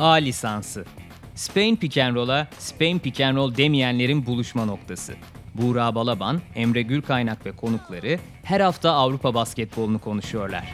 A lisansı. Spain Pick and Roll'a Spain Pick and Roll demeyenlerin buluşma noktası. Buğra Balaban, Emre Gürkaynak ve konukları her hafta Avrupa basketbolunu konuşuyorlar.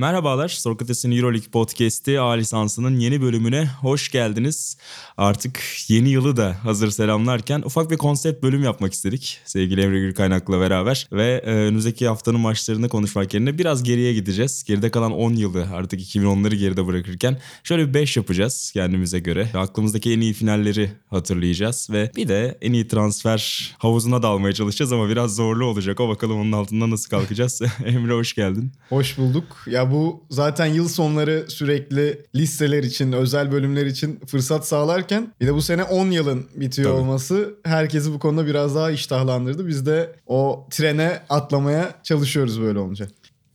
Merhabalar, Sokrates'in Euroleague Podcast'i A lisansının yeni bölümüne hoş geldiniz. Artık yeni yılı da hazır selamlarken ufak bir konsept bölüm yapmak istedik sevgili Emre Gürkaynak'la beraber. Ve e, önümüzdeki haftanın maçlarını konuşmak yerine biraz geriye gideceğiz. Geride kalan 10 yılı artık 2010'ları geride bırakırken şöyle bir 5 yapacağız kendimize göre. Aklımızdaki en iyi finalleri hatırlayacağız ve bir de en iyi transfer havuzuna dalmaya çalışacağız ama biraz zorlu olacak. O bakalım onun altından nasıl kalkacağız. Emre hoş geldin. Hoş bulduk. Ya bu zaten yıl sonları sürekli listeler için, özel bölümler için fırsat sağlarken bir de bu sene 10 yılın bitiyor Tabii. olması herkesi bu konuda biraz daha iştahlandırdı. Biz de o trene atlamaya çalışıyoruz böyle olunca.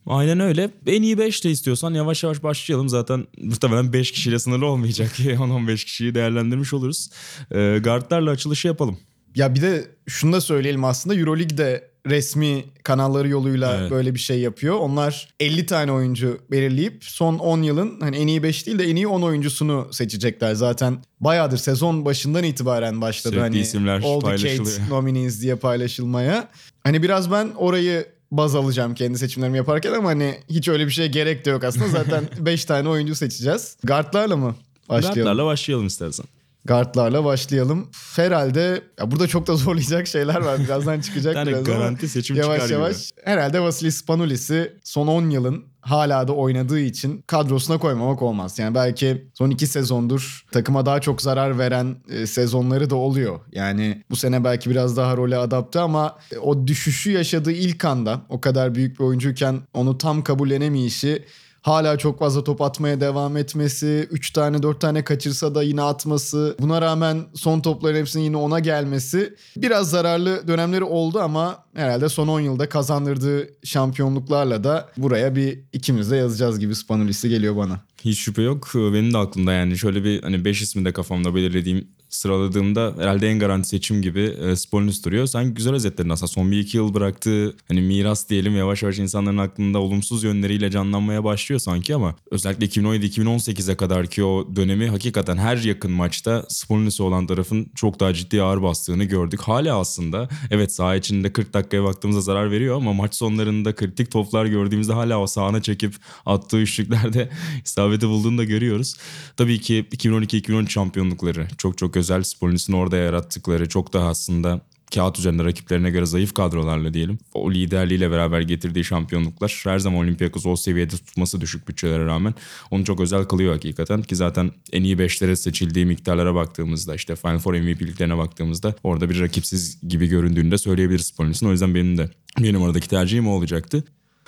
Aynen öyle. En iyi 5 de istiyorsan yavaş yavaş başlayalım. Zaten muhtemelen 5 kişiyle sınırlı olmayacak. 10-15 kişiyi değerlendirmiş oluruz. Ee, guardlarla açılışı yapalım. Ya bir de şunu da söyleyelim aslında Euroleague de resmi kanalları yoluyla Evet. böyle bir şey yapıyor. Onlar 50 tane oyuncu belirleyip son 10 yılın hani en iyi 5 değil de en iyi 10 oyuncusunu seçecekler. Zaten bayağıdır sezon başından itibaren başladı Sürekli hani isimler All paylaşılıyor. Decade nominees diye paylaşılmaya. Hani biraz ben orayı baz alacağım kendi seçimlerimi yaparken ama hani hiç öyle bir şeye gerek de yok aslında. Zaten 5 tane oyuncu seçeceğiz. Guardlarla mı başlayalım? Guardlarla başlayalım istersen. Guardlarla başlayalım. Herhalde ya burada çok da zorlayacak şeyler var. Birazdan çıkacak tane biraz garanti seçim yavaş çıkar gibi. yavaş. Herhalde Vasilis Spanulis'i son 10 yılın hala da oynadığı için kadrosuna koymamak olmaz. Yani belki son 2 sezondur takıma daha çok zarar veren e, sezonları da oluyor. Yani bu sene belki biraz daha role adapte ama e, o düşüşü yaşadığı ilk anda o kadar büyük bir oyuncuyken onu tam kabullenemeyişi hala çok fazla top atmaya devam etmesi, 3 tane 4 tane kaçırsa da yine atması, buna rağmen son topların hepsinin yine ona gelmesi biraz zararlı dönemleri oldu ama herhalde son 10 yılda kazandırdığı şampiyonluklarla da buraya bir ikimiz de yazacağız gibi Spanulis'i geliyor bana. Hiç şüphe yok. Benim de aklımda yani şöyle bir hani 5 ismi de kafamda belirlediğim sıraladığımda herhalde en garanti seçim gibi e, Spolinus duruyor. Sen güzel özetledin aslında. Son bir iki yıl bıraktığı hani miras diyelim yavaş yavaş insanların aklında olumsuz yönleriyle canlanmaya başlıyor sanki ama özellikle 2017-2018'e kadar ki o dönemi hakikaten her yakın maçta Spolinus'u olan tarafın çok daha ciddi ağır bastığını gördük. Hala aslında evet saha içinde 40 dakikaya baktığımızda zarar veriyor ama maç sonlarında kritik toplar gördüğümüzde hala o sahana çekip attığı üçlüklerde isabeti bulduğunu da görüyoruz. Tabii ki 2012-2013 şampiyonlukları çok çok özel. Spolinus'un orada yarattıkları çok daha aslında kağıt üzerinde rakiplerine göre zayıf kadrolarla diyelim. O liderliğiyle beraber getirdiği şampiyonluklar her zaman Olympiakos o seviyede tutması düşük bütçelere rağmen onu çok özel kılıyor hakikaten ki zaten en iyi beşlere seçildiği miktarlara baktığımızda işte Final Four MVP'liklerine baktığımızda orada bir rakipsiz gibi göründüğünü de söyleyebiliriz Spolinus'un. O yüzden benim de bir numaradaki tercihim o olacaktı.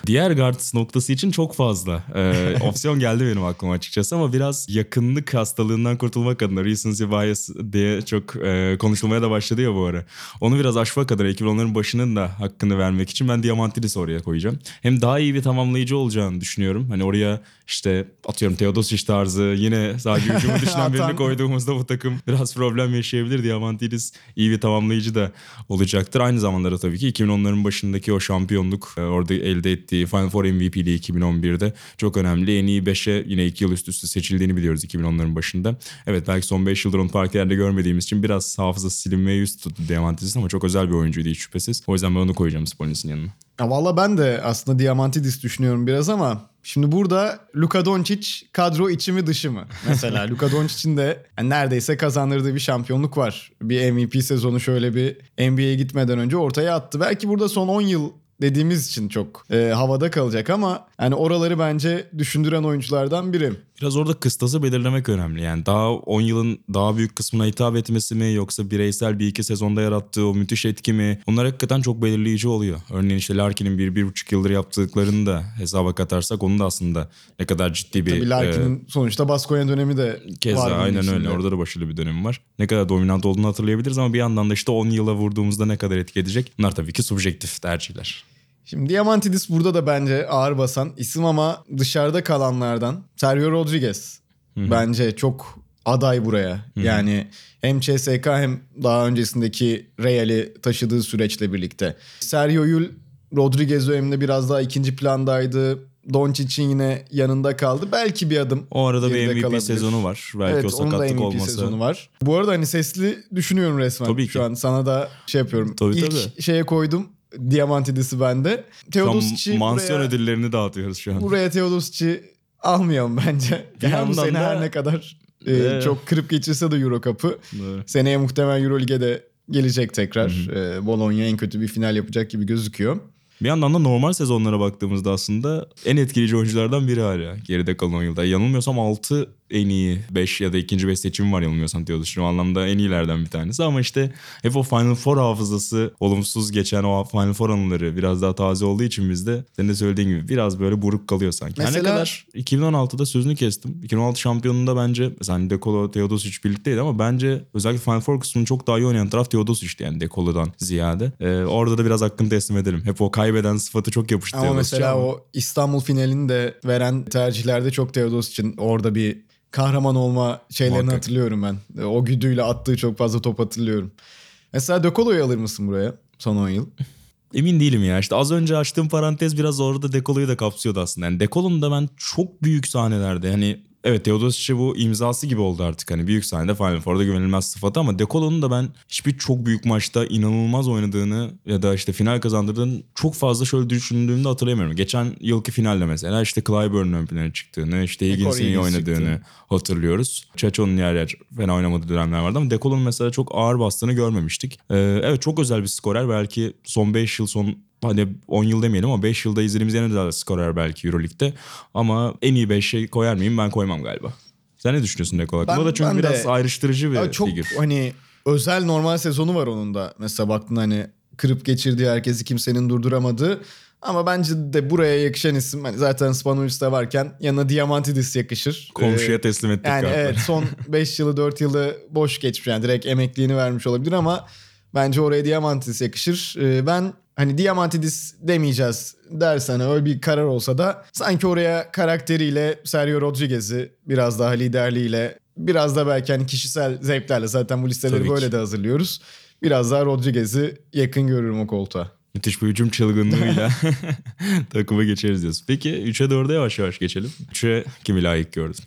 Diğer guards noktası için çok fazla e, opsiyon geldi benim aklıma açıkçası ama biraz yakınlık hastalığından kurtulmak adına recency bias diye çok e, konuşulmaya da başladı ya bu ara. Onu biraz aşmak adına 2010'ların başının da hakkını vermek için ben Diamantidis'i oraya koyacağım. Hem daha iyi bir tamamlayıcı olacağını düşünüyorum. Hani oraya işte atıyorum Teodosic tarzı yine sadece hücumu düşünen birini koyduğumuzda bu takım biraz problem yaşayabilir. Diamantidis iyi bir tamamlayıcı da olacaktır. Aynı zamanda da tabii ki 2010'ların başındaki o şampiyonluk e, orada elde ettiği Final Four MVP'liği 2011'de çok önemli. En iyi 5'e yine 2 yıl üst üste seçildiğini biliyoruz 2010'ların başında. Evet belki son 5 yıldır onu farklı yerde görmediğimiz için biraz hafıza silinmeye yüz tuttu Diamantidis ama çok özel bir oyuncuydu hiç şüphesiz. O yüzden ben onu koyacağım Spolinus'un yanına. Ya valla ben de aslında Diamantidis düşünüyorum biraz ama şimdi burada Luka Doncic kadro içi mi dışı mı? Mesela Luka Doncic'in de yani neredeyse kazandırdığı bir şampiyonluk var. Bir MVP sezonu şöyle bir NBA'ye gitmeden önce ortaya attı. Belki burada son 10 yıl dediğimiz için çok e, havada kalacak ama yani oraları bence düşündüren oyunculardan biri. Biraz orada kıstası belirlemek önemli. Yani daha 10 yılın daha büyük kısmına hitap etmesi mi yoksa bireysel bir iki sezonda yarattığı o müthiş etki mi? Bunlar hakikaten çok belirleyici oluyor. Örneğin işte Larkin'in bir, bir buçuk yıldır yaptıklarını da hesaba katarsak onun da aslında ne kadar ciddi bir... Tabii Larkin'in sonuçta Baskonya dönemi de e, Keza var bunun aynen içinde. öyle. Orada da başarılı bir dönemi var. Ne kadar dominant olduğunu hatırlayabiliriz ama bir yandan da işte 10 yıla vurduğumuzda ne kadar etki edecek? Bunlar tabii ki subjektif tercihler. Şimdi Diamantidis burada da bence ağır basan isim ama dışarıda kalanlardan Sergio Rodriguez bence çok aday buraya. Yani hem CSK hem daha öncesindeki Real'i taşıdığı süreçle birlikte. Sergio'yu Rodriguez döneminde biraz daha ikinci plandaydı. Doncic'in yine yanında kaldı. Belki bir adım O arada bir MVP kalabilir. sezonu var. Belki evet, o onun da sakatlık MVP olmasa. sezonu var. Bu arada hani sesli düşünüyorum resmen. Tabii ki. Şu an sana da şey yapıyorum. Tabii, İlk tabii. şeye koydum. Diamantidis'i bende. Teodosic'i mansiyon buraya, ödüllerini dağıtıyoruz şu an. buraya Teodosic'i almayalım bence. Bir Yani bu sene da- her ne kadar e, Evet. çok kırıp geçirse de Euro Cup'ı. Doğru. Seneye muhtemelen Euroleague'e de gelecek tekrar. E, Bologna en kötü bir final yapacak gibi gözüküyor. Bir yandan da normal sezonlara baktığımızda aslında en etkileyici oyunculardan biri hala geride kalan yılda. Yanılmıyorsam 6 en iyi 5 ya da ikinci 5 seçimi var yanılmıyorsam Teodosic'in o anlamda en iyilerden bir tanesi. Ama işte hep o Final Four hafızası olumsuz geçen o Final Four anıları biraz daha taze olduğu için bizde senin de söylediğin gibi biraz böyle buruk kalıyor sanki. Her Mesela- ne kadar 2016'da sözünü kestim. 2016 şampiyonunda bence mesela hani Dekolo Teodosic birlikteydi ama bence özellikle Final Four kısmını çok daha iyi oynayan taraf Teodosic'ti yani Dekolo'dan ziyade. Ee, orada da biraz hakkını teslim edelim. Hep o kaybeden sıfatı çok yapıştı Ama mesela ama- o İstanbul finalini de veren tercihlerde çok Teodosic'in orada bir kahraman olma şeylerini Muhakkak. hatırlıyorum ben. E, O güdüyle attığı çok fazla top hatırlıyorum. Mesela De Colo'yu alır mısın buraya son 10 yıl? Emin değilim ya. İşte az önce açtığım parantez biraz orada Dekolo'yu da kapsıyordu aslında. Yani Dekolo'nun da ben çok büyük sahnelerde hani evet Teodosic'e bu imzası gibi oldu artık. Hani büyük sahnede Final Four'da güvenilmez sıfatı ama Dekolo'nun da ben hiçbir çok büyük maçta inanılmaz oynadığını ya da işte final kazandırdığını çok fazla şöyle düşündüğümde hatırlayamıyorum. Geçen yılki finalde mesela işte Clyburn'un ön plana çıktığını, işte Higgins'in iyi oynadığını çıktı. hatırlıyoruz. Chacho'nun yer yer fena oynamadığı dönemler vardı ama Dekolo'nun mesela çok ağır bastığını görmemiştik. Ee, evet çok özel bir skorer. Belki son 5 yıl son hani 10 yıl demeyelim ama 5 yılda izlediğimiz en özel skorer belki Euroleague'de. Ama en iyi 5'e koyar mıyım? Ben koymam galiba. Sen ne düşünüyorsun hakkında? Ben- O da çünkü ben de- biraz ayrıştırıcı bir çok figür. hani özel normal sezonu var onun da. Mesela baktın hani kırıp geçirdiği herkesi kimsenin durduramadığı. Ama bence de buraya yakışan isim hani zaten Spanulis de varken yanına Diamantidis yakışır. Komşuya Ee, teslim ettik Yani galiba. evet son 5 yılı 4 yılı boş geçmiş yani direkt emekliliğini vermiş olabilir ama bence oraya Diamantidis yakışır. Ee, ben hani Diamantidis demeyeceğiz dersen öyle bir karar olsa da sanki oraya karakteriyle Sergio Rodriguez'i biraz daha liderliğiyle biraz da belki hani kişisel zevklerle zaten bu listeleri Tabii böyle ki. de hazırlıyoruz. Biraz daha Rodriguez'i yakın görürüm o koltuğa. Müthiş bir hücum çılgınlığıyla takıma geçeriz diyorsun. Peki 3'e 4'e yavaş yavaş geçelim. 3'e kimi layık gördün?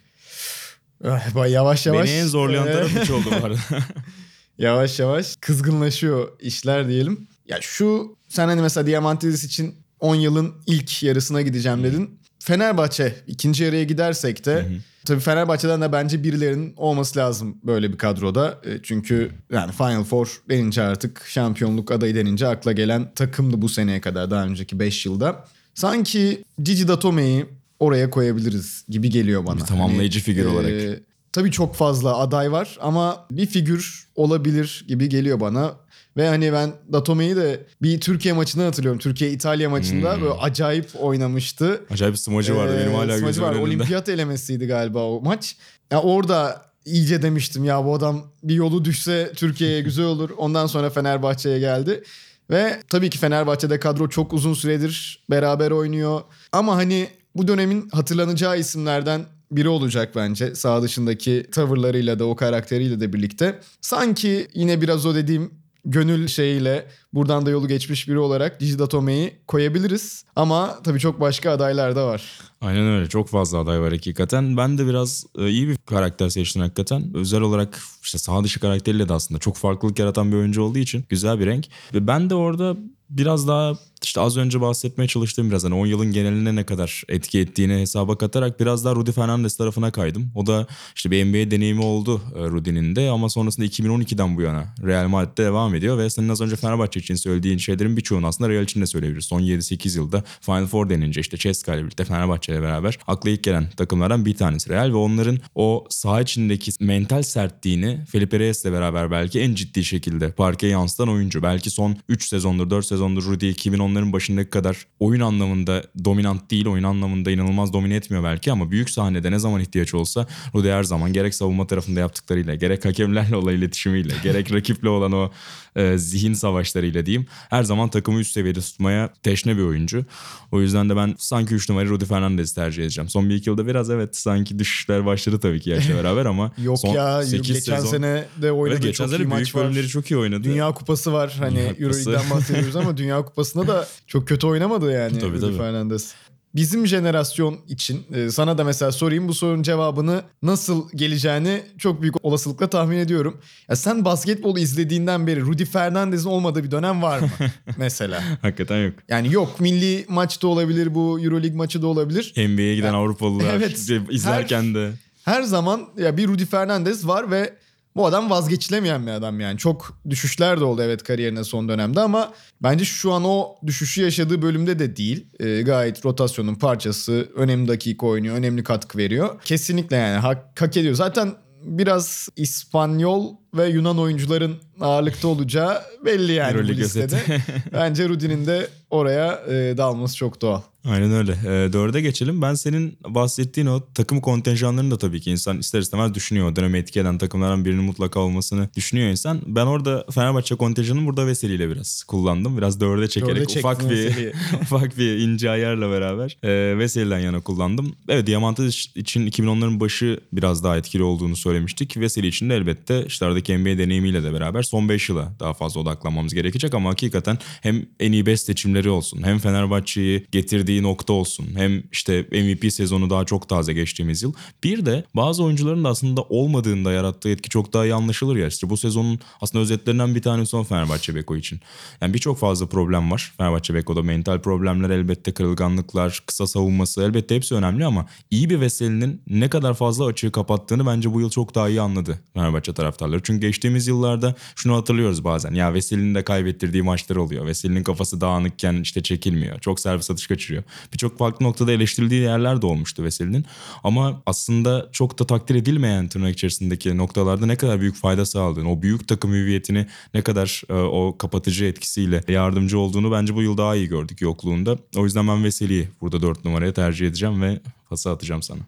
Ah, Yavaş yavaş. Beni en zorlayan Ee, taraf 3 oldu bu arada. yavaş yavaş kızgınlaşıyor işler diyelim. Ya şu sen hani mesela Diamantidis için 10 yılın ilk yarısına gideceğim dedin. Fenerbahçe ikinci yarıya gidersek de tabii Fenerbahçe'den de bence birilerinin olması lazım böyle bir kadroda. E, Çünkü yani Final Four denince artık şampiyonluk adayı denince akla gelen takımdı bu seneye kadar daha önceki 5 yılda. Sanki Gigi Datome'yi oraya koyabiliriz gibi geliyor bana. Bir tamamlayıcı figür olarak. e, Tabii çok fazla aday var ama bir figür olabilir gibi geliyor bana. Ve hani ben Datome'yi de bir Türkiye maçından hatırlıyorum. Türkiye-İtalya maçında Hmm. böyle acayip oynamıştı. Acayip smacı vardı Ee, benim hala smacı gözümün var. önünde. Olimpiyat elemesiydi galiba o maç. Ya orada iyice demiştim ya bu adam bir yolu düşse Türkiye'ye güzel olur. Ondan sonra Fenerbahçe'ye geldi. Ve tabii ki Fenerbahçe'de kadro çok uzun süredir beraber oynuyor. Ama hani bu dönemin hatırlanacağı isimlerden biri olacak bence. Sağ dışındaki tavırlarıyla da o karakteriyle de birlikte. Sanki yine biraz o dediğim gönül şeyiyle buradan da yolu geçmiş biri olarak Digidatome'yi koyabiliriz. Ama tabii çok başka adaylar da var. Aynen öyle çok fazla aday var hakikaten. Ben de biraz e, iyi bir karakter seçtim hakikaten. Özel olarak işte sağ dışı karakteriyle de aslında çok farklılık yaratan bir oyuncu olduğu için güzel bir renk. Ve ben de orada biraz daha işte az önce bahsetmeye çalıştığım biraz hani 10 yılın geneline ne kadar etki ettiğini hesaba katarak biraz daha Rudy Fernandez tarafına kaydım. O da işte bir NBA deneyimi oldu e, Rudy'nin de ama sonrasında 2012'den bu yana Real Madrid'de devam ediyor ve senin az önce Fenerbahçe için söylediğin şeylerin birçoğunu aslında Real için de söyleyebiliriz. Son 7-8 yılda Final Four denince işte Ceska ile birlikte Fenerbahçe ile beraber akla ilk gelen takımlardan bir tanesi Real ve onların o saha içindeki mental sertliğini Felipe Reyes'le beraber belki en ciddi şekilde parkeye yansıtan oyuncu. Belki son 3 sezondur 4 sezondur Rudy 2010'ların başındaki kadar oyun anlamında dominant değil oyun anlamında inanılmaz domine etmiyor belki ama büyük sahnede ne zaman ihtiyaç olsa Rudy her zaman gerek savunma tarafında yaptıklarıyla gerek hakemlerle olan iletişimiyle gerek rakiple olan o e, zihin savaşlarıyla diyeyim her zaman takımı üst seviyede tutmaya teşne bir oyuncu. O yüzden de ben sanki 3 numara Rudy Fernandez'i tercih edeceğim. Son bir iki yılda biraz evet sanki düşüşler başladı tabii ki yaşla beraber ama Yok son ya sekiz geçen sezon... sene de oynadığı Evet, geçen çok sene iyi büyük maç var. bölümleri çok iyi oynadı. Dünya Kupası var. Hani. Euroleague'den bahsediyoruz ama Dünya Kupası'nda da çok kötü oynamadı yani Tabii, Rudy tabii. Fernandez. Bizim jenerasyon için e, sana da mesela sorayım bu sorunun cevabını nasıl geleceğini çok büyük olasılıkla tahmin ediyorum. Ya sen basketbolu izlediğinden beri Rudy Fernandez'in olmadığı bir dönem var mı mesela? Hakikaten yok. Yani yok milli maçta olabilir bu Euroleague maçı da olabilir. NBA'ye giden Avrupalılar Evet. izlerken de Her zaman ya bir Rudy Fernandez var ve bu adam vazgeçilemeyen bir adam yani. Çok düşüşler de oldu evet kariyerine son dönemde ama bence şu an o düşüşü yaşadığı bölümde de değil. Ee, gayet rotasyonun parçası, önemli dakika oynuyor, önemli katkı veriyor. Kesinlikle yani hak, hak ediyor. Zaten biraz İspanyol ve Yunan oyuncuların ağırlıkta olacağı belli yani bu Euroleague listede. özeti. bence Rudy'nin de oraya e, dalması çok doğal. Aynen öyle. Ee, dörde geçelim. Ben senin bahsettiğin o takım kontenjanlarını da tabii ki insan ister istemez düşünüyor. O dönemi etki eden takımlardan birinin mutlaka olmasını düşünüyor insan. Ben orada Fenerbahçe kontenjanını burada Veseli ile biraz kullandım. Biraz dörde çekerek Dörde ufak bir ufak bir ince ayarla beraber e, Veseli'den yana kullandım. Evet Diamantis için 2010'ların başı biraz daha etkili olduğunu söylemiştik. Veseli için de elbette işte aradaki NBA deneyimiyle de beraber son 5 yıla daha fazla odaklanmamız gerekecek ama hakikaten hem en iyi 5 seçimleri olsun hem Fenerbahçe'yi getirdiği nokta olsun hem işte MVP sezonu daha çok taze geçtiğimiz yıl. Bir de bazı oyuncuların da aslında olmadığında yarattığı etki çok daha iyi anlaşılır ya. İşte bu sezonun aslında özetlerinden bir tanesi o Fenerbahçe Beko için. Yani birçok fazla problem var. Fenerbahçe Beko'da mental problemler elbette kırılganlıklar, kısa savunması elbette hepsi önemli ama iyi bir Veseli'nin ne kadar fazla açığı kapattığını bence bu yıl çok daha iyi anladı Fenerbahçe taraftarları. Çünkü geçtiğimiz yıllarda şunu hatırlıyoruz bazen. Ya Veseli'nin de kaybettirdiği maçlar oluyor. Veseli'nin kafası dağınıkken işte çekilmiyor. Çok servis atış kaçırıyor. Birçok farklı noktada eleştirildiği yerler de olmuştu Veseli'nin. Ama aslında çok da takdir edilmeyen tırnak içerisindeki noktalarda ne kadar büyük fayda sağladığını, o büyük takım hüviyetini ne kadar e, o kapatıcı etkisiyle yardımcı olduğunu bence bu yıl daha iyi gördük yokluğunda. O yüzden ben Veseli'yi burada 4 numaraya tercih edeceğim ve pası atacağım sana.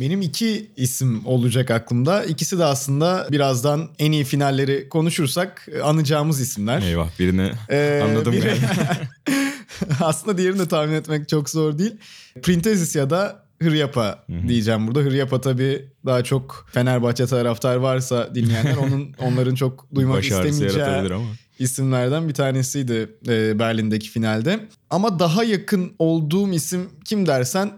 Benim iki isim olacak aklımda. İkisi de aslında birazdan en iyi finalleri konuşursak e, anacağımız isimler. Eyvah birini Ee, anladım biri- yani. aslında diğerini de tahmin etmek çok zor değil. Printezis ya da Hıryapa diyeceğim burada. Hıryapa tabii daha çok Fenerbahçe taraftar varsa dinleyenler onun onların çok duymak Baş ağrısı yaratabilir istemeyeceği ama. isimlerden bir tanesiydi e, Berlin'deki finalde. Ama daha yakın olduğum isim kim dersen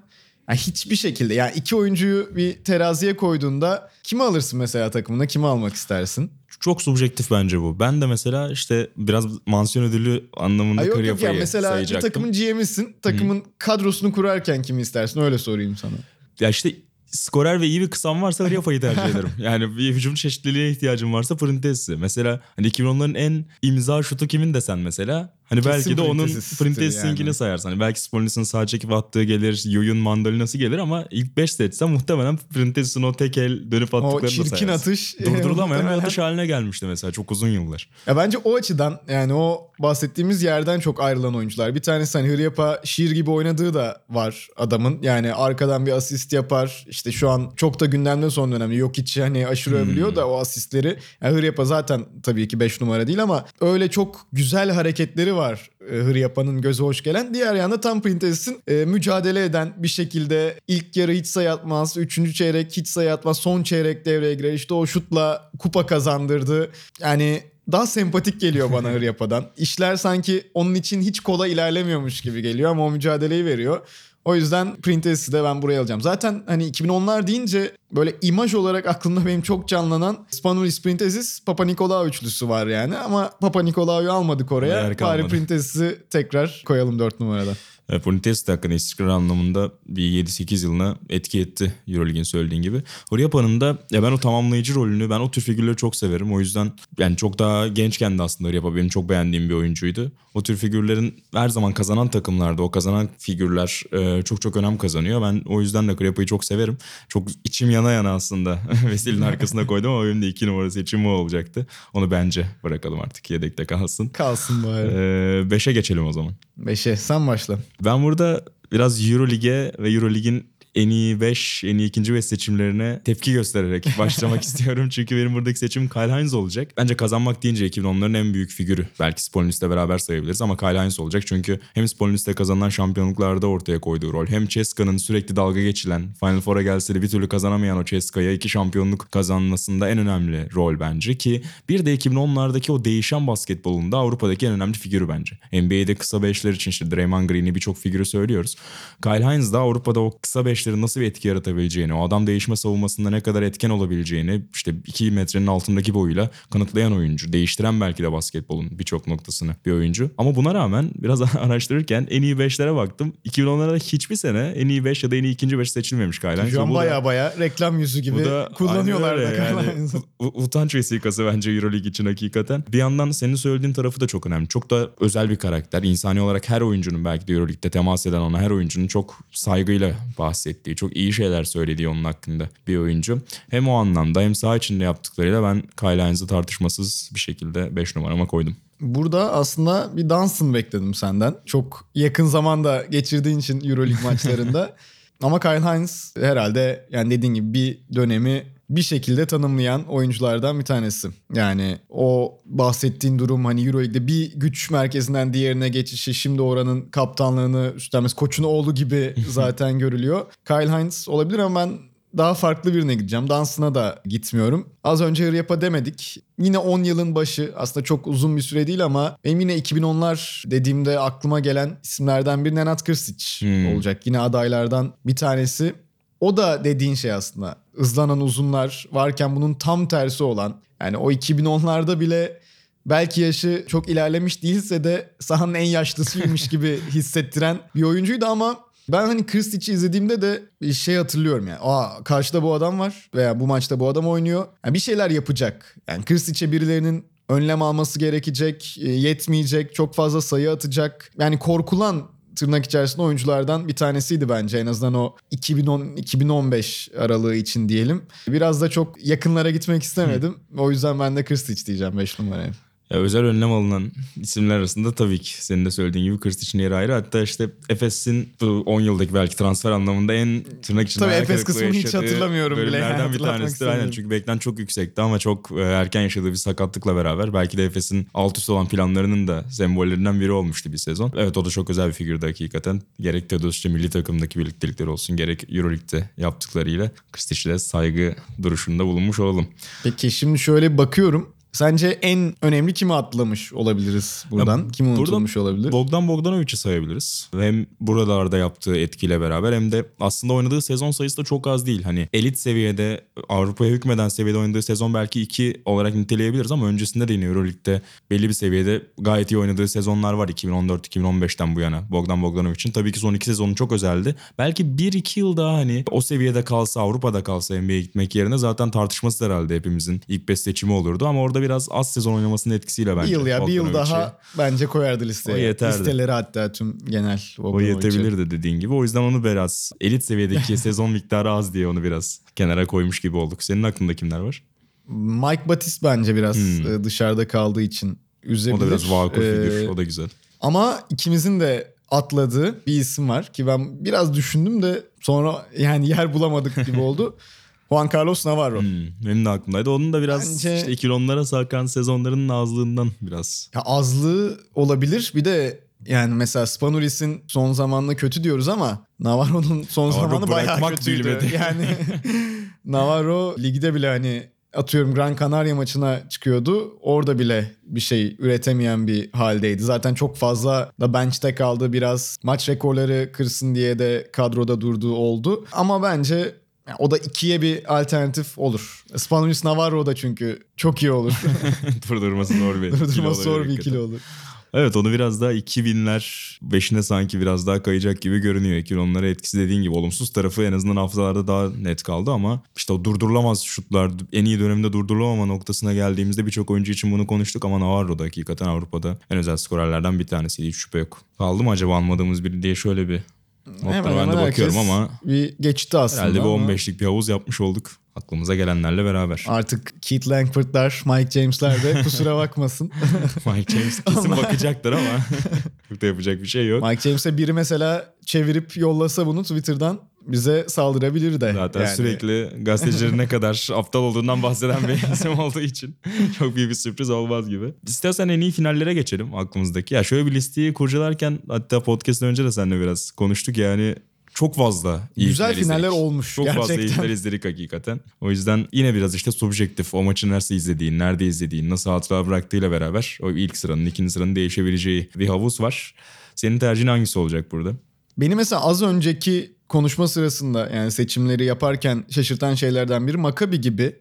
ya hiçbir şekilde yani iki oyuncuyu bir teraziye koyduğunda kimi alırsın mesela takımına kimi almak istersin? Çok subjektif bence bu. Ben de mesela işte biraz mansiyon ödülü anlamında Ay yok yok Kıryapa'yı ya mesela sayacaktım. takımın GM'isin. Takımın kadrosunu kurarken kimi istersin öyle sorayım sana. Ya işte skorer ve iyi bir kısam varsa Kıryapa'yı tercih ederim. Yani bir hücum çeşitliliğe ihtiyacım varsa Printez'i. Mesela hani 2010'ların en imza şutu kimin desen mesela. Hani Kesin belki de onun Printez'istir Printez'inkini yani. sayarsın. Hani belki Spolinis'in sağ çekip attığı gelir, Yuyun mandalinası gelir ama ilk 5 seçsem muhtemelen Printez'in o tek el dönüp O attıklarını da çirkin sayarsın. atış. e, Durdurulamayan bir atış haline gelmişti mesela çok uzun yıllar. Ya bence o açıdan yani o bahsettiğimiz yerden çok ayrılan oyuncular. Bir tanesi hani Hıryapa şiir gibi oynadığı da var adamın. Yani arkadan bir asist yapar. İşte şu an çok da gündemde son dönemde. Yok hiç hani aşırı övülüyor da o asistleri. Yani Hıryapa zaten tabii ki 5 numara değil ama öyle çok güzel hareketleri var e, Hıryapa'nın gözü hoş gelen. Diğer yanda tam Printez'in e, mücadele eden bir şekilde ilk yarı hiç sayı atmaz. Üçüncü çeyrek hiç sayı atmaz. Son çeyrek devreye girer. İşte o şutla kupa kazandırdı. Yani daha sempatik geliyor bana Hıryapa'dan. İşler sanki onun için hiç kolay ilerlemiyormuş gibi geliyor ama o mücadeleyi veriyor. O yüzden Printez'i de ben buraya alacağım. Zaten hani 2010'lar deyince böyle imaj olarak aklımda benim çok canlanan Spanulis Printezis Papa Nikolaou üçlüsü var yani. Ama Papa Nikolaou'yu almadık oraya. Bari. Printezis'i tekrar koyalım 4 numarada. E, Ponites de hakikaten istikrar anlamında bir 7-8 yılına etki etti Euroleague'in söylediğin gibi. Hıryapa'nın da ya ben o tamamlayıcı rolünü ben o tür figürleri çok severim. O yüzden yani çok daha gençken de aslında Hıryapa benim çok beğendiğim bir oyuncuydu. O tür figürlerin her zaman kazanan takımlarda o kazanan figürler e, çok çok önem kazanıyor. Ben o yüzden de Hıryapa'yı çok severim. Çok içim yana yana aslında Veseli'nin arkasına koydum ama benim de 2 numara seçimi o olacaktı. Onu bence bırakalım artık yedekte kalsın. Kalsın bari. 5'e geçelim o zaman. 5'e sen başla. Ben burada biraz Eurolig'e ve Eurolig'in en iyi 5, en iyi ikinci 5 seçimlerine tepki göstererek başlamak istiyorum. Çünkü benim buradaki seçimim Kyle Hines olacak. Bence kazanmak deyince 2010'ların en büyük figürü. Belki Spolinus'la beraber sayabiliriz ama Kyle Hines olacak. Çünkü hem Spolinus'ta kazanılan şampiyonluklarda ortaya koyduğu rol hem Ceska'nın sürekli dalga geçilen Final Four'a gelse de bir türlü kazanamayan o Ceska'ya iki şampiyonluk kazanmasında en önemli rol bence ki bir de 2010'lardaki o değişen basketbolunda Avrupa'daki en önemli figürü bence. NBA'de kısa beşler için işte Draymond Green'i birçok figürü söylüyoruz. Kyle Hines da Avrupa'da o kısa beşlerin nasıl bir etki yaratabileceğini, o adam değişme savunmasında ne kadar etken olabileceğini işte 2 metrenin altındaki boyuyla kanıtlayan oyuncu. Değiştiren belki de basketbolun birçok noktasını bir oyuncu. Ama buna rağmen biraz araştırırken en iyi 5'lere baktım. 2010'larda hiçbir sene en iyi 5 ya da en iyi ikinci 5 seçilmemiş Hines. Şu an baya baya reklam yüzü gibi da kullanıyorlar da yani. Utanç vesikası bence Euroleague için hakikaten. Bir yandan senin söylediğin tarafı da çok önemli. Çok da özel bir karakter. İnsani olarak her oyuncunun belki de Euroleague'de temas eden ona her oyuncunun çok saygıyla bahsettiği, çok iyi şeyler söylediği onun hakkında bir oyuncu. Hem o anlamda hem saha içinde yaptıklarıyla ben Kyle Hines'ı tartışmasız bir şekilde 5 numarama koydum. Burada aslında bir Dunstan bekledim senden. Çok yakın zamanda geçirdiğin için Euroleague maçlarında. Ama Kyle Hines herhalde yani dediğin gibi bir dönemi bir şekilde tanımlayan oyunculardan bir tanesi. Yani o bahsettiğin durum hani Euroleague'de bir güç merkezinden diğerine geçişi şimdi oranın kaptanlığını üstlenmesi koçun oğlu gibi zaten görülüyor. Kyle Hines olabilir ama ben daha farklı birine gideceğim. Dansına da gitmiyorum. Az önce Hıryap'a demedik. Yine 10 yılın başı aslında çok uzun bir süre değil ama benim yine 2010'lar dediğimde aklıma gelen isimlerden biri Nenad Krstić Hmm. olacak. Yine adaylardan bir tanesi. O da dediğin şey aslında. Hızlanan uzunlar varken bunun tam tersi olan. Yani o 2010'larda bile belki yaşı çok ilerlemiş değilse de sahanın en yaşlısıymış gibi hissettiren bir oyuncuydu ama ben hani Kristic'i izlediğimde de bir şey hatırlıyorum yani. Aa karşıda bu adam var veya bu maçta bu adam oynuyor. Yani bir şeyler yapacak. Yani Kristic'e birilerinin önlem alması gerekecek, e, yetmeyecek, çok fazla sayı atacak. Yani korkulan tırnak içerisinde oyunculardan bir tanesiydi bence en azından o 2010-2015 aralığı için diyelim. Biraz da çok yakınlara gitmek istemedim. O yüzden ben de Kristic diyeceğim 5 numaraya. Ya özel önlem alınan isimler arasında tabii ki senin de söylediğin gibi Kristic'in yeri ayrı. Hatta işte Efes'in bu 10 yıldaki belki transfer anlamında en tırnak içinde Tabii Efes kısmını hiç hatırlamıyorum bile. Bölümlerden bir tanesidir aynen. Çünkü beklent çok yüksekti ama çok e, erken yaşadığı bir sakatlıkla beraber belki de Efes'in alt üst olan planlarının da sembollerinden biri olmuştu bir sezon. Evet o da çok özel bir figürdü hakikaten. Gerek Teodosic'le milli takımdaki birliktelikleri olsun gerek Euroleague'de yaptıklarıyla Kristic'e de saygı duruşunda bulunmuş olalım. Peki şimdi şöyle bakıyorum. Sence en önemli kimi atlamış olabiliriz buradan? Ya, Kim buradan unutulmuş olabilir? Bogdan Bogdanovic'i sayabiliriz. Hem buralarda yaptığı etkiyle beraber hem de aslında oynadığı sezon sayısı da çok az değil. Hani elit seviyede Avrupa'ya hükmeden seviyede oynadığı sezon belki iki olarak niteleyebiliriz ama öncesinde de yine Euroleague'de belli bir seviyede gayet iyi oynadığı sezonlar var 2014-2015'ten bu yana Bogdan Bogdanovic'in. Tabii ki son iki sezonu çok özeldi. Belki 1-2 yıl daha hani o seviyede kalsa Avrupa'da kalsa NBA'ye gitmek yerine zaten tartışması herhalde hepimizin ilk 5 seçimi olurdu ama orada biraz az sezon oynamasının etkisiyle bence. bir yıl ya bir yıl daha bence koyardı listeye. O yeterdi. Listeleri hatta tüm genel. O yetebilirdi dediğin gibi. O yüzden onu biraz elit seviyedeki sezon miktarı az diye onu biraz kenara koymuş gibi olduk. Senin aklında kimler var? Mike Batiste bence biraz Hmm. e, dışarıda kaldığı için üzebilir. O da biraz vakur Ee, figür. O da güzel. Ama ikimizin de atladığı bir isim var ki ben biraz düşündüm de sonra yani yer bulamadık gibi oldu. Juan Carlos Navarro. Hmm, benim de aklımdaydı. Onun da biraz Bence- işte 2010'lara sarkan sezonlarının azlığından biraz. Ya azlığı olabilir. Bir de yani mesela Spanulis'in son zamanla kötü diyoruz ama Navarro'nun son Navarro zamanı bayağı kötüydü. bilmedi. Yani Navarro ligde bile hani atıyorum Gran Canaria maçına çıkıyordu. Orada bile bir şey üretemeyen bir haldeydi. Zaten çok fazla da bench'te kaldı. Biraz maç rekorları kırsın diye de kadroda durduğu oldu. Ama bence yani o da ikiye bir alternatif olur. Spanulis Navarro da çünkü çok iyi olur. Durdurması zor bir Durdurması zor bir ikili olur. Evet onu biraz daha 2000'ler 5'ine sanki biraz daha kayacak gibi görünüyor. 2010'lara etkisi dediğin gibi olumsuz tarafı en azından hafızalarda daha net kaldı ama işte o durdurulamaz şutlar en iyi dönemde durdurulamama noktasına geldiğimizde birçok oyuncu için bunu konuştuk ama Navarro da hakikaten Avrupa'da en özel skorerlerden bir tanesiydi hiç şüphe yok. Kaldı mı acaba almadığımız biri diye şöyle bir notlara ben de bakıyorum ama bir geçti aslında. herhalde bir ama 15'lik bir havuz yapmış olduk aklımıza gelenlerle beraber. Artık Keith Langford'lar, Mike James'ler de kusura bakmasın. Mike James kesin bakacaktır ama çok da yapacak bir şey yok. Mike James'e biri mesela çevirip yollasa bunu Twitter'dan bize saldırabilir de. Zaten Yani sürekli gazetecilerin ne kadar aptal olduğundan bahseden bir isim olduğu için çok büyük bir sürpriz olmaz gibi. İstersen en iyi finallere geçelim aklımızdaki. Ya şöyle bir listeyi kurcalarken hatta podcast'ın önce de seninle biraz konuştuk yani çok fazla iyi Güzel final finaller izledik. olmuş Çok fazla iyi gerçekten. final izledik hakikaten. O yüzden yine biraz işte subjektif o maçı nasıl izlediğin, nerede izlediğin, nasıl hatıra bıraktığıyla beraber o ilk sıranın, ikinci sıranın değişebileceği bir havuz var. Senin tercihin hangisi olacak burada? Beni mesela az önceki konuşma sırasında yani seçimleri yaparken şaşırtan şeylerden biri Maccabi gibi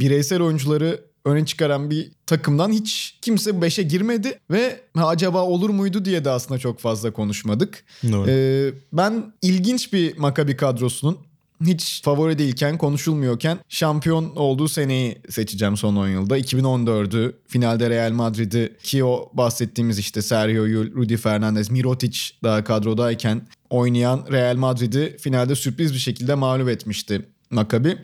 bireysel oyuncuları öne çıkaran bir takımdan hiç kimse 5'e girmedi ve ha, acaba olur muydu diye de aslında çok fazla konuşmadık. Doğru. Ee, ben ilginç bir Maccabi kadrosunun hiç favori değilken, konuşulmuyorken şampiyon olduğu seneyi seçeceğim son 10 yılda. 2014'ü finalde Real Madrid'i ki o bahsettiğimiz işte Sergio Yul, Rudy Fernandez, Mirotic daha kadrodayken oynayan Real Madrid'i finalde sürpriz bir şekilde mağlup etmişti Maccabi.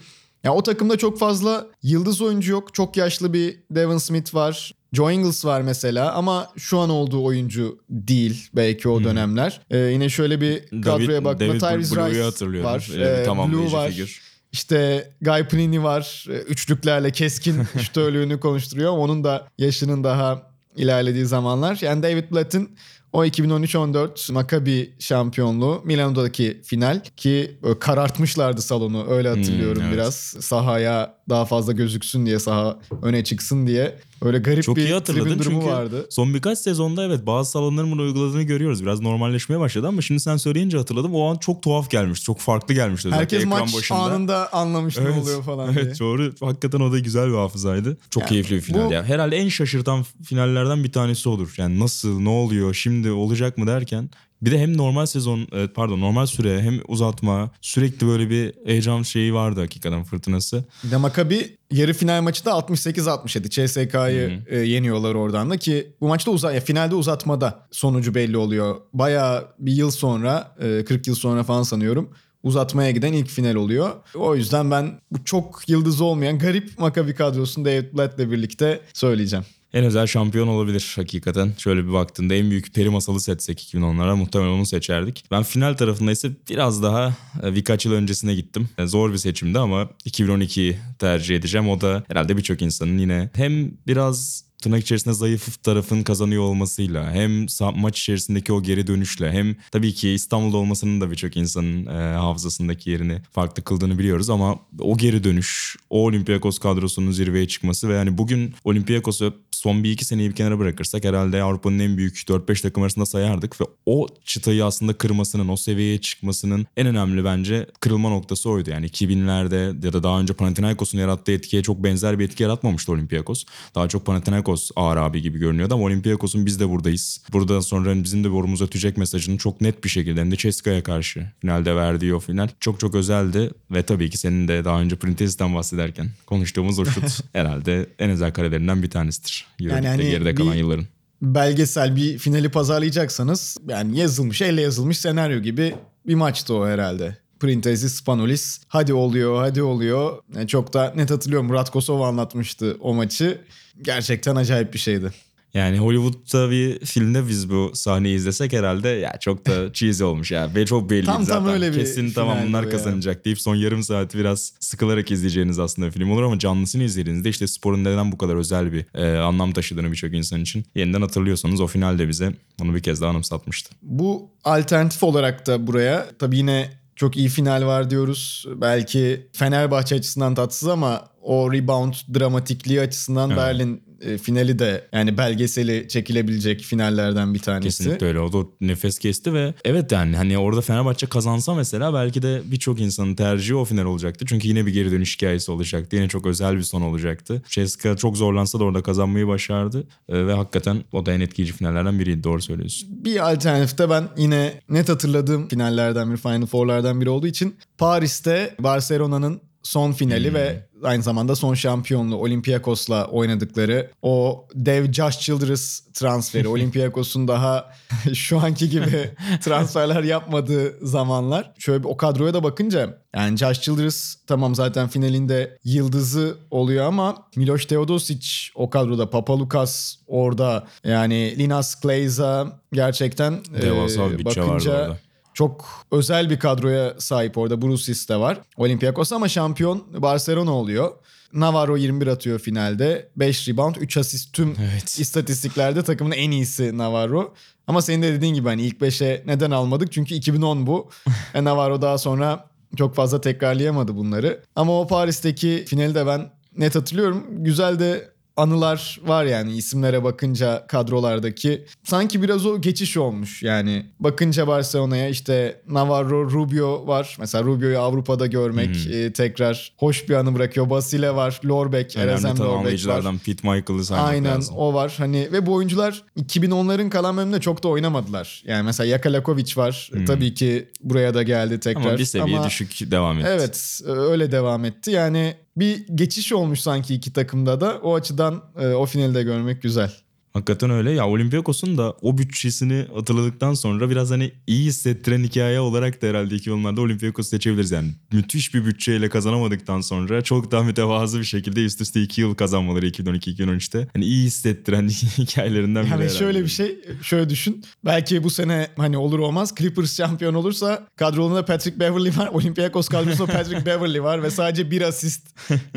Ya o takımda çok fazla yıldız oyuncu yok. Çok yaşlı bir Devin Smith var. Joe Ingles var mesela ama şu an olduğu oyuncu değil belki o dönemler. Ee, yine şöyle bir kadroya bakma. David Tyrese Blue'yu Rice hatırlıyorum. var. Ee, tamamlayıcı Blue var. figür. İşte Guy Plini var. Ee, Üçlüklerle keskin şütörlüğünü konuşturuyor. Onun da yaşının daha ilerlediği zamanlar. Yani David Blatt'ın o 2013-14 Maccabi şampiyonluğu Milano'daki final ki böyle karartmışlardı salonu öyle hatırlıyorum Hmm, evet. biraz. Sahaya daha fazla gözüksün diye saha öne çıksın diye. Öyle garip Çok bir iyi hatırladın tribün durumu çünkü vardı. son birkaç sezonda evet bazı salonların bunu uyguladığını görüyoruz. Biraz normalleşmeye başladı ama şimdi sen söyleyince hatırladım. O an çok tuhaf gelmiş. Çok farklı gelmişti özellikle Herkes ekran maç başında. anında anlamış ne oluyor falan diye. Evet doğru. Hakikaten o da güzel bir hafızaydı. Çok Yani keyifli bir final bu- ya. Herhalde en şaşırtan finallerden bir tanesi olur. Yani nasıl, ne oluyor, şimdi olacak mı derken. Bir de hem normal sezon, pardon normal süre hem uzatma sürekli böyle bir heyecan şeyi vardı hakikaten fırtınası. Bir de Maccabi yarı final maçı da 68-67 CSK'yı e, yeniyorlar oradan da ki bu maçta uza ya finalde uzatmada sonucu belli oluyor. Bayağı bir yıl sonra e, 40 yıl sonra falan sanıyorum uzatmaya giden ilk final oluyor. O yüzden ben bu çok yıldız olmayan garip Maccabi kadrosunu David Blatt'le birlikte söyleyeceğim. En özel şampiyon olabilir hakikaten. Şöyle bir baktığında en büyük peri masalı seçsek 2010'lara muhtemelen onu seçerdik. Ben final tarafında ise biraz daha e, birkaç yıl öncesine gittim. E, Zor bir seçimdi ama 2012'yi tercih edeceğim. O da herhalde birçok insanın yine hem biraz tırnak içerisinde zayıf tarafın kazanıyor olmasıyla hem maç içerisindeki o geri dönüşle hem tabii ki İstanbul'da olmasının da birçok insanın e, hafızasındaki yerini farklı kıldığını biliyoruz ama o geri dönüş, o Olympiakos kadrosunun zirveye çıkması ve yani bugün Olympiakos'u son bir iki seneyi bir kenara bırakırsak herhalde Avrupa'nın en büyük 4-5 takım arasında sayardık ve o çıtayı aslında kırmasının, o seviyeye çıkmasının en önemli bence kırılma noktası oydu. Yani 2000'lerde ya da daha önce Panathinaikos'un yarattığı etkiye çok benzer bir etki yaratmamıştı Olympiakos. Daha çok Panathinaikos ağır abi gibi görünüyordu ama Olympiakos'un biz de buradayız. Buradan sonra bizim de borumuza ötecek mesajını çok net bir şekilde hem de Ceska'ya karşı finalde verdiği o final çok çok özeldi ve tabii ki senin de daha önce Printez'den bahsederken konuştuğumuz o şut herhalde en özel karelerinden bir tanesidir. Euroleague'de hani geride kalan bir- yılların. Belgesel bir finali pazarlayacaksanız yani yazılmış, elle yazılmış senaryo gibi bir maçtı o herhalde. Printezi Spanulis hadi oluyor hadi oluyor. Yani çok da net hatırlıyorum Murat Kosov anlatmıştı o maçı. Gerçekten acayip bir şeydi. Yani Hollywood'da bir filmde biz bu sahneyi izlesek herhalde ya çok da cheesy olmuş ya. Ve çok belli Tam- zaten. tam öyle bir Kesin tamam bunlar kazanacak deyip son yarım saati biraz sıkılarak izleyeceğiniz aslında film olur ama canlısını izlediğinizde işte sporun neden bu kadar özel bir e, anlam taşıdığını birçok insan için yeniden hatırlıyorsanız o finalde bize bunu bir kez daha anımsatmıştı. Bu alternatif olarak da buraya tabii yine çok iyi final var diyoruz. Belki Fenerbahçe açısından tatsız ama o rebound dramatikliği açısından Evet. Berlin e, finali de yani belgeseli çekilebilecek finallerden bir tanesi. Kesinlikle öyle. O da nefes kesti ve evet yani hani orada Fenerbahçe kazansa mesela belki de birçok insanın tercihi o final olacaktı. Çünkü yine bir geri dönüş hikayesi olacaktı. Yine çok özel bir son olacaktı. Ceska çok zorlansa da orada kazanmayı başardı. Ee, ve hakikaten o da en etkileyici finallerden biriydi. Doğru söylüyorsun. Bir alternatifte ben yine net hatırladığım finallerden biri, Final Four'lardan biri olduğu için Paris'te Barcelona'nın son finali Hmm. ve aynı zamanda son şampiyonluğu Olympiakos'la oynadıkları o dev Josh Childress transferi. Olympiakos'un daha şu anki gibi transferler yapmadığı zamanlar. Şöyle bir o kadroya da bakınca yani Josh Childress tamam zaten finalinde yıldızı oluyor ama Miloš Teodosic o kadroda. Papalukas orada. Yani Linas Kleiza gerçekten Devasa e, bir bütçe vardı orada. Çok özel bir kadroya sahip orada. Brusis de var. Olympiakos ama şampiyon Barcelona oluyor. Navarro 21 atıyor finalde. 5 rebound, 3 asist tüm Evet. istatistiklerde takımın en iyisi Navarro. Ama senin de dediğin gibi hani ilk 5'e neden almadık? Çünkü 2010 bu. e Navarro daha sonra çok fazla tekrarlayamadı bunları. Ama o Paris'teki finali de ben net hatırlıyorum. Güzel de anılar var yani isimlere bakınca kadrolardaki. Sanki biraz o geçiş olmuş yani. Bakınca Barcelona'ya işte Navarro, Rubio var. Mesela Rubio'yu Avrupa'da görmek e, tekrar hoş bir anı bırakıyor. Basile var, Lorbeck, Önemli Erezem Lorbeck var. Pete Michael'ı saymak Aynen lazım. o var. Hani ve bu oyuncular 2010'ların kalan bölümünde çok da oynamadılar. Yani mesela Yakalakovic var. Tabii ki buraya da geldi tekrar. Hmm. Ama bir seviye Ama- düşük devam etti. Evet öyle devam etti. Yani bir geçiş olmuş sanki iki takımda da. O açıdan e, o finali de görmek güzel. Hakikaten öyle. Ya Olympiakos'un da o bütçesini hatırladıktan sonra biraz hani iyi hissettiren hikaye olarak da herhalde 2010'larda Olympiakos'u seçebiliriz. Yani müthiş bir bütçeyle kazanamadıktan sonra çok daha mütevazı bir şekilde üst üste 2 yıl kazanmaları 2012-2013'te. Hani iyi hissettiren hikayelerinden biri Yani herhalde. şöyle bir şey şöyle düşün. Belki bu sene hani olur olmaz Clippers şampiyon olursa kadrolunda Patrick Beverly var. Olympiakos kadrosunda Patrick Beverly var ve sadece bir asist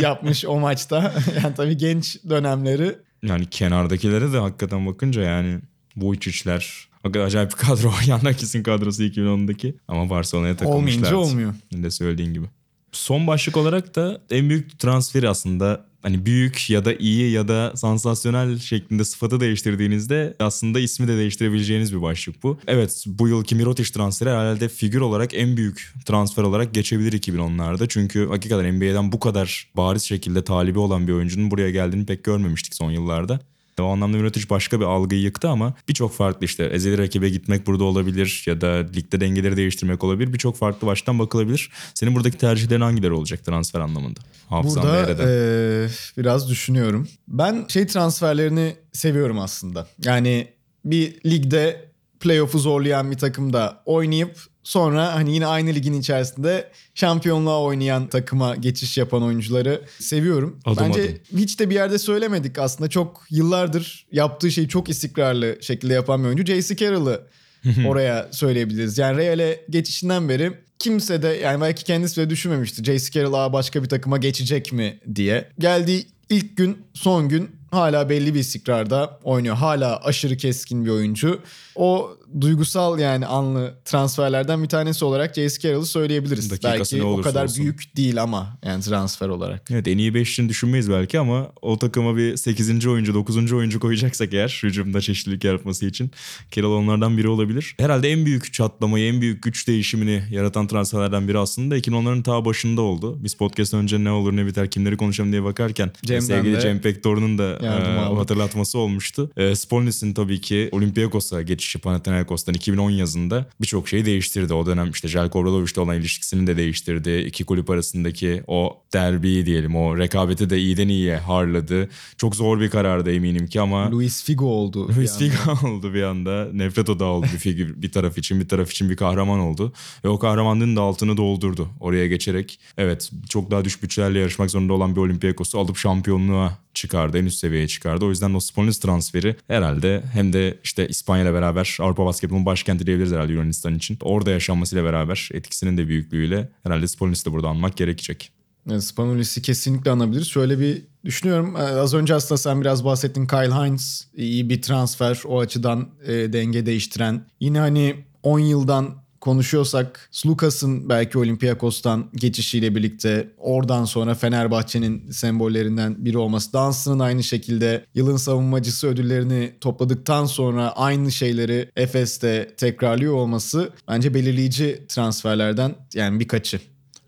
yapmış o maçta. yani tabii genç dönemleri. Yani kenardakilere de hakikaten bakınca yani Vujicic'ler hakikaten acayip bir kadro. Yandakis'in kadrosu 2010'daki ama Barcelona'ya takılmışlar. Olmayınca olmuyor. Senin de söylediğin gibi. Son başlık olarak da en büyük transferi aslında hani büyük ya da iyi ya da sansasyonel şeklinde sıfatı değiştirdiğinizde aslında ismi de değiştirebileceğiniz bir başlık bu. Evet bu yılki Mirotic transferi herhalde figür olarak en büyük transfer olarak geçebilir 2010'larda. Çünkü hakikaten NBA'den bu kadar bariz şekilde talibi olan bir oyuncunun buraya geldiğini pek görmemiştik son yıllarda. O anlamda Mirotic başka bir algıyı yıktı ama birçok farklı işte ezeli rakibe gitmek burada olabilir ya da ligde dengeleri değiştirmek olabilir. Birçok farklı baştan bakılabilir. Senin buradaki tercihlerin hangileri olacak transfer anlamında? Hafızanda yer Burada eee, biraz düşünüyorum. Ben şey transferlerini seviyorum aslında. Yani bir ligde playoff'u zorlayan bir takımda oynayıp sonra hani yine aynı ligin içerisinde şampiyonluğa oynayan takıma geçiş yapan oyuncuları seviyorum. Adım Bence adım. hiç de bir yerde söylemedik aslında. Çok yıllardır yaptığı şeyi çok istikrarlı şekilde yapan bir oyuncu. J.C. Carroll'ı oraya söyleyebiliriz. Yani Real'e geçişinden beri kimse de yani belki kendisi de düşünmemişti. J.C. Carroll "Aa, başka bir takıma geçecek mi diye. Geldiği ilk gün son gün hala belli bir istikrarda oynuyor. Hala aşırı keskin bir oyuncu. O duygusal yani anlı transferlerden bir tanesi olarak J.C. Carroll'ı söyleyebiliriz. Dakikası belki o kadar olsun. büyük değil ama yani transfer olarak. Evet en iyi 5 için düşünmeyiz belki ama o takıma bir 8. oyuncu 9. oyuncu koyacaksak eğer hücumda çeşitlilik yaratması için Carroll onlardan biri olabilir. Herhalde en büyük çatlamayı en büyük güç değişimini yaratan transferlerden biri aslında 2010'ların ta başında oldu. Biz podcast önce ne olur ne biter kimleri konuşalım diye bakarken Cem'den sevgili de Cem Pektor'un da e, hatırlatması olmuştu. E, Spolnis'in tabii ki Olympiakos'a geçişi Panathinaikos'tan 2010 yazında birçok şeyi değiştirdi. O dönem işte Jelko Obradovic'le olan ilişkisini de değiştirdi. İki kulüp arasındaki o derbiyi diyelim o rekabeti de iyiden iyiye harladı. Çok zor bir karardı eminim ki ama Luis Figo oldu. Luis. Figo oldu bir anda. Nefret odağı oldu bir figür. Bir taraf için bir taraf için bir kahraman oldu. Ve o kahramanlığın da altını doldurdu oraya geçerek. Evet çok daha düşük bütçelerle yarışmak zorunda olan bir Olympiakos'u alıp şampiyonluğa çıkardı. En üst seviyeye çıkardı. O yüzden o Spolinis transferi herhalde hem de işte İspanya ile beraber Avrupa basketbolun başkenti diyebiliriz herhalde Yunanistan için. Orada yaşanmasıyla beraber etkisinin de büyüklüğüyle herhalde Spolinis'i de burada anmak gerekecek. Spanulis'i kesinlikle anabiliriz. Şöyle bir düşünüyorum. Ee, Az önce aslında sen biraz bahsettin. Kyle Hines iyi bir transfer. O açıdan e, denge değiştiren. Yine hani 10 yıldan konuşuyorsak Slukas'ın belki Olympiakos'tan geçişiyle birlikte oradan sonra Fenerbahçe'nin sembollerinden biri olması. Dunston'ın aynı şekilde yılın savunmacısı ödüllerini topladıktan sonra aynı şeyleri Efes'te tekrarlıyor olması bence belirleyici transferlerden yani birkaçı.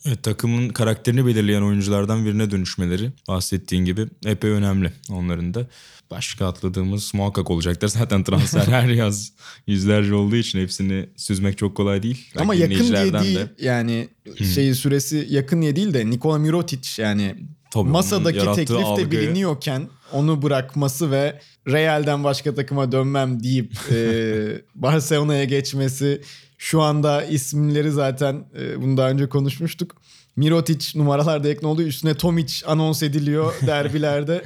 Evet, takımın karakterini belirleyen oyunculardan birine dönüşmeleri bahsettiğin gibi epey önemli onların da. Başka atladığımız muhakkak olacaktır. Zaten transfer her yaz yüzlerce olduğu için hepsini süzmek çok kolay değil. Ama Belki yakın diye değil de yani şeyi süresi yakın diye değil de Nikola Mirotic yani Tabii masadaki teklif de algıyı- biliniyorken onu bırakması ve Real'den başka takıma dönmem deyip e, Barcelona'ya geçmesi şu anda isimleri zaten e, bunu daha önce konuşmuştuk. Mirotic numaralarda yakın oluyor. Üstüne Tomic anons ediliyor derbilerde.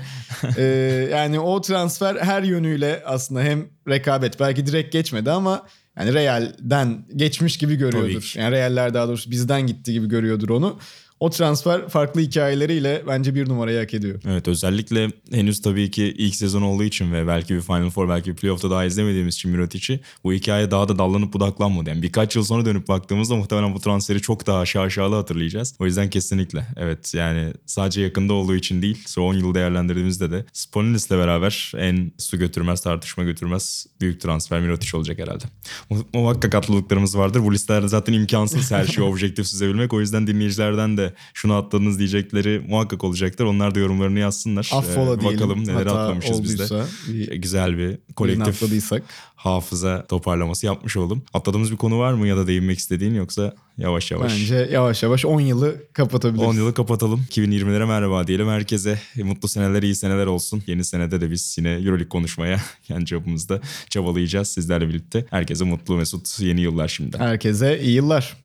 E, yani o transfer her yönüyle aslında hem rekabet belki direkt geçmedi ama hani Real'den geçmiş gibi görüyordur. Yani Real'ler daha doğrusu bizden gitti gibi görüyordur onu. O transfer farklı hikayeleriyle bence bir numarayı hak ediyor. Evet özellikle henüz tabii ki ilk sezon olduğu için ve belki bir Final Four belki bir playoff'ta daha izlemediğimiz için Mirotic'i bu hikaye daha da dallanıp budaklanmadı. Yani birkaç yıl sonra dönüp baktığımızda muhtemelen bu transferi çok daha şaşalı hatırlayacağız. O yüzden kesinlikle evet yani sadece yakında olduğu için değil son 10 yıl değerlendirdiğimizde de Spolinis'le beraber en su götürmez tartışma götürmez büyük transfer Mirotic olacak herhalde. Mu- Muhakkak atlılıklarımız vardır. Bu listelerde zaten imkansız her şeyi objektif süzebilmek. O yüzden dinleyicilerden de şunu atladınız diyecekleri muhakkak olacaktır. Onlar da yorumlarını yazsınlar. Affola Ee. Bakalım neler atlamışız biz de. bir- Güzel bir kolektif atladıysak. hafıza toparlaması yapmış oldum. Atladığımız bir konu var mı ya da değinmek istediğin yoksa yavaş yavaş. Bence yavaş yavaş 10 yılı kapatabiliriz. 10 yılı kapatalım. 2020'lere merhaba diyelim. Herkese mutlu seneler, iyi seneler olsun. Yeni senede de biz yine Euroleague konuşmaya kendi çapımızda çabalayacağız sizlerle birlikte. Herkese mutlu mesut yeni yıllar şimdi. Herkese iyi yıllar.